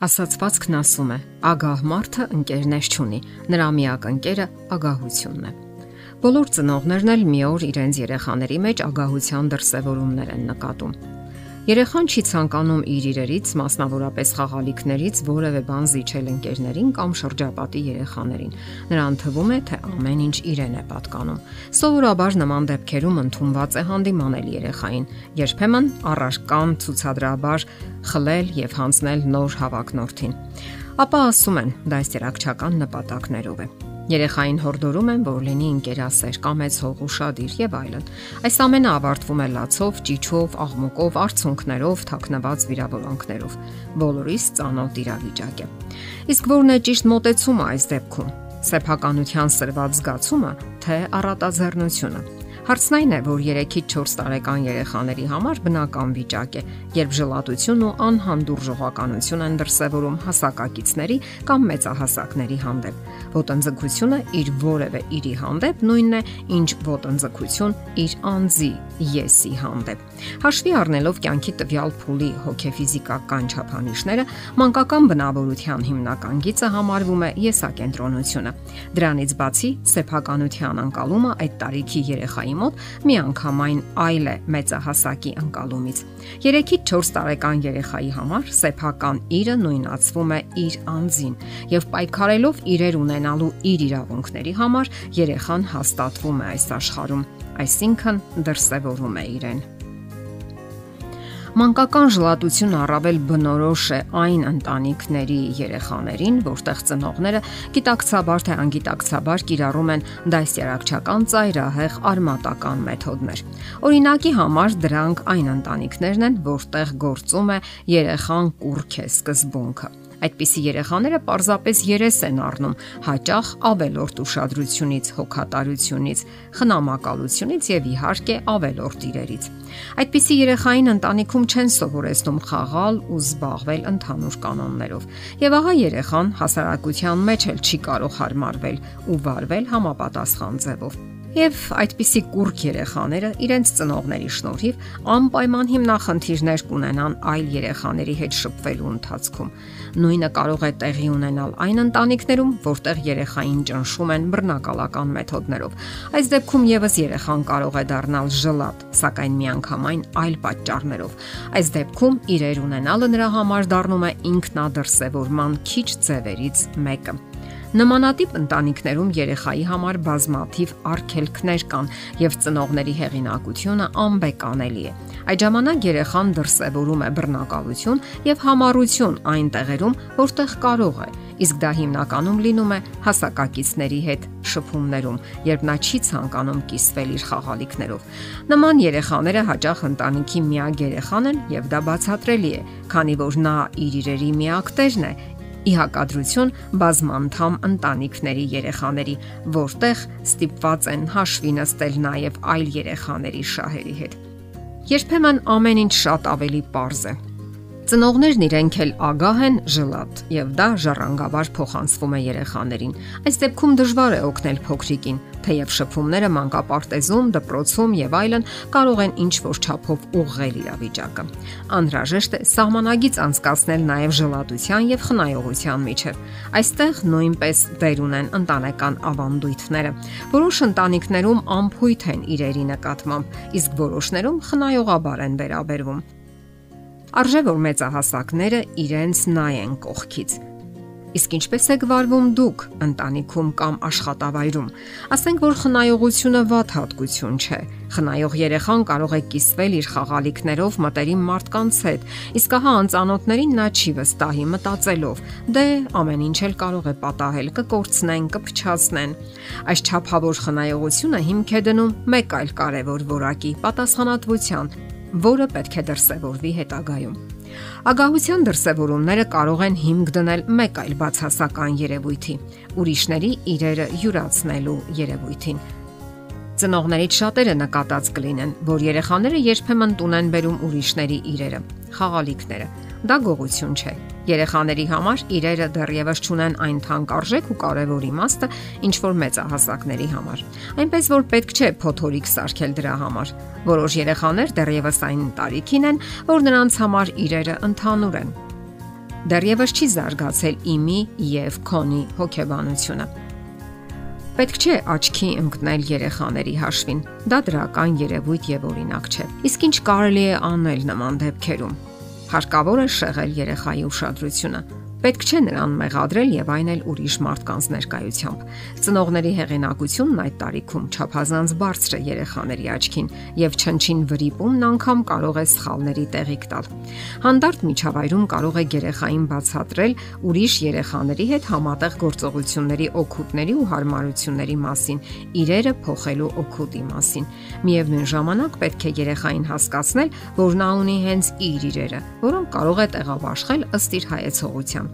Ասացվածքն ասում է. ագահ մարդը ընկերներ չունի, նրա միակ ընկերը ագահությունն է։ Բոլոր ծնողներն էլ մի օր իրենց երեխաների մեջ ագահության դրսևորումներ են նկատում։ Երեխան չի ցանկանում իր իրերից, մասնավորապես խաղալիքներից որևէ բան զիջել ընկերներին կամ շրջապատի երեխաներին։ Նրան թվում է, թե ամեն ինչ իրեն է պատկանում։ Սովորաբար նման դեպքերում ընդունված է հանդիմանել երեխային, երբեմն առարկան ցուցադրաբար խլել եւ հանձնել նոր հավակնորդին։ Ապա ասում են, դա ստերակցական նպատակներով է։ Երեխային հորդորում են, որ լինի ինկերասեր, կամեց հող ուրشادիր եւ այլն։ Այս ամենը ավարտվում է լացով, ճիճով, աղմուկով, արցունքներով, թակնված վիրավորանքներով։ Բոլորիս ծանոթ իրավիճակ է։ Իսկ որն է ճիշտ մտածումը այս դեպքում։ Սեփականության սրված զգացումը, թե առատաձեռնությունը։ Հարցն այն է, որ 3-ից 4 տարեկան երեխաների համար բնական վիճակ է, երբ ժլատություն ու անհանդուրժողականություն են դրսևորում հասակակիցների կամ մեծահասակների հանդեպ։ Ոտնձգությունը իր որևէ իրի հանդեպ նույնն է, ինչ ոտնձգություն իր անձի եսի հանդեպ։ Հաշվի առնելով կյանքի տվյալ փուլի հոգեֆիզիկական չափանիշները, մանկական բնավորության հիմնական գիծը համարվում է եսակենտրոնությունը։ Դրանից բացի, սեփականության անկալումը այդ տարիքի երեխայի մոտ միանգամայն այլ է մեծահասակի անկալումից։ 3-ից 4 տարեկան երեխայի համար սեփական իրը նույնացվում է իր անձին եւ պայքարելով իրեր ունենալու իր իրավունքների համար երեխան հաստատվում է այս աշխարհում, այսինքն դրսևորում է իրեն։ Մանկական ժլատությունը առավել բնորոշ է այն ընտանիքների երեխաներին, որտեղ ծնողները գիտակցաբար թե անգիտակցաբար կիրառում են դասյարակչական ծայրահեղ արմատական մեթոդներ։ Օրինակի համար դրանք այն ընտանիքներն են, որտեղ գործում է երեխան կուրք է սկզբունքը։ Այդպիսի երեխաները պարզապես երես են առնում հաճախ ավելորտ ուշադրությունից, հոգատարությունից, խնամակալությունից եւ իհարկե ավելորտ իրերից։ Այդպիսի երեխային ընտանիքում չեն սովորեցնում խաղալ ու զբաղվել ընդհանուր կանոններով։ Եվ ահա երեխան հասարակության մեջ էլ չի կարող հարմարվել ու վարվել համապատասխան ձևով։ Եվ այդպիսի կուրկ երեխաները իրենց ծնողների շնորհիվ անպայման հիմնախնդիրներ կունենան այլ երեխաների հետ շփվելու ընթացքում։ Նույնը կարող է տեղի ունենալ այն ընտանիքներում, որտեղ երեխային ճնշում են բռնակալական մեթոդներով։ Այս դեպքում եւս երեխան կարող է դառնալ ժլատ, սակայն միանգամայն այլ պատճառներով։ Այս դեպքում իրեր ունենալը նրա համար դառնում է ինքնադրսևորման քիչ ձևերից մեկը։ Նմանատիպ ընտանիքներում երեխայի համար բազմաթիվ արգելքներ կան եւ ծնողների հեղինակությունը անբեկանելի է։ Այդ ժամանակ երեխան դրսևորում է բռնակալություն եւ համառություն այն տեղերում, որտեղ կարող է, իսկ դա հիմնականում լինում է հասակակիցների հետ շփումներում, երբ նա չի ցանկանում կիսվել իր խաղալիքներով։ Նման երեխաները հաճախ ընտանիքի միակ երեխան են եւ դա բացատրելի է, քանի որ նա իր իրերի միակ տերն է ի հակադրություն բազմանդամ ընտանիքների երեխաների, որտեղ ստիպված են հաշվի նստել նաև այլ երեխաների շահերի հետ։ Երբեմն ամեն ինչ շատ ավելի པարզ է Ծնողներն իրենք էլ ագահ են ժլատ եւ դա ժառանգավար փոխանցվում է երեխաներին։ Այս դեպքում դժվար է օգնել փոքրիկին, թեև շփումները մանկապարտեզում, դպրոցում եւ այլն կարող են ինչ որ չափով ուղղել իրավիճակը։ Անհրաժեշտ է սահմանագից անցկացնել նաեւ ժլատության եւ խնայողության միջև։ Այստեղ նույնպես դեր ունեն ընտանեկան ավանդույթները։ Որոշ ընտանիքներում ամփույթ են իրերի նկատմամբ, իսկ որոշներում խնայողաբար են վերաբերվում։ Արժե որ մեծահասակները իրենց նայեն կողքից։ Իսկ ինչպես եք վարվում դուք ընտանիքում կամ աշխատավայրում։ Ասենք որ խնայողությունը ված հատկություն չէ։ Խնայող երեխան կարող է կիսվել իր խաղալիքներով մտերիմ մարդկանց հետ, իսկ ահա անծանոթներին նա չի վստահի մտածելով. դե ամեն ինչ էլ կարող է պատահել, կկորցնեն, կփչացնեն։ Այս ճափավոր խնայողությունը հիմք է դնում մեկ այլ կարևոր որակի՝ պատասխանատվության որը պետք է դրսևորվի հետագայում։ Ագահության դրսևորումները կարող են հիմք դնել մեկ այլ բացասական երևույթի՝ ուրիշների իրերը յուրացնելու երևույթին։ Ծնողներից շատերը նկատած կլինեն, որ երեխաները երբեմն տուն են բերում ուրիշների իրերը, խաղալիքները Դա գողություն չէ։ Երեխաների համար իրերը դեռևս չունեն այն թանկարժեք ու կարևոր իմաստը, ինչ որ մեծահասակների համար։ Այնպես որ պետք չէ փոթորիկ սարքել դրա համար։ Որոշ երեխաներ դեռևս այն տարիքին են, որ նրանց համար իրերը ընդհանուր են։ Դեռևս չի զարգացել իմի եւ քոնի հոգեբանությունը։ Պետք չէ աչքի ընկնել երեխաների հաշվին։ Դա դրական երևույթ եւ օրինակ չէ։ Իսկ ինչ կարելի է անել նման դեպքերում։ Հարկավոր է շեղել երեխայի ուշադրությունը Պետք չէ նրան մեղադրել եւ այն էլ ուրիշ մարդկանց ներկայությամբ։ Ծնողների հեղինակությունն այդ տարիքում չափազանց բարձր է երեխաների աչքին եւ չնչին վրիպումն անգամ կարող է սխալների տեղիք տալ։ Հանդարտ միջավայրում կարող է երեխային բացատրել ուրիշ երեխաների հետ համատեղ գործողությունների օգուտների ու հարմարությունների մասին, իրերը փոխելու օգուտի մասին։ Միևնույն ժամանակ պետք է երեխային հասկացնել, որ նա ունի հենց իր իրերը, որոնք կարող է տեղաբաշխել ըստ իր հայեցողության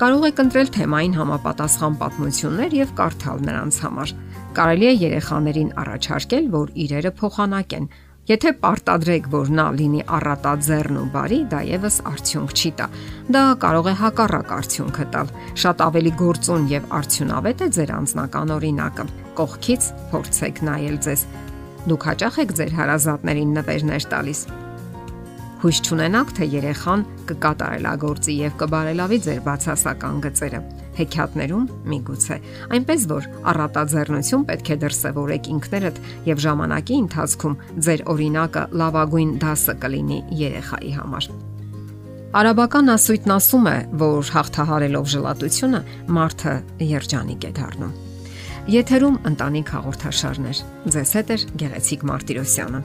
Կարող եք ընտրել թեմային համապատասխան պատմություններ եւ կարդալ նրանց համար։ Կարելի է երեխաներին առաջարկել, որ իրերը փոխանակեն։ Եթե պարտադրեք, որ նա լինի առատաձեռն ու բարի, դա եւս արդյունք չի տա։ Դա կարող է հակառակ արդյունքը տալ։ Շատ ավելի գործուն եւ արդյունավետ է ձեր անձնական օրինակը։ Կողքից փորձեք նայել ձեզ։ Դուք հաճախ եք ձեր հարազատներին նվերներ տալիս Հույս չունենաք, թե երեխան կկատարելագործի եւ կբարելավի ձեր բացասական գծերը։ Հեքիաթներում միգուցե, այնպես որ առատաձեռնություն պետք է դրսևորեք ինքներդ եւ ժամանակի ընթացքում ձեր օրինակը լավագույն դասը կլինի երեխայի համար։ Արաբական ասույթն ասում է, որ հաղթահարելով ժլատությունը մարդը երջանիկ է դառնում։ Եթերում ընտանիք հաղորդաշարներ։ Ձեզ հետ է Գեղեցիկ Մարտիրոսյանը։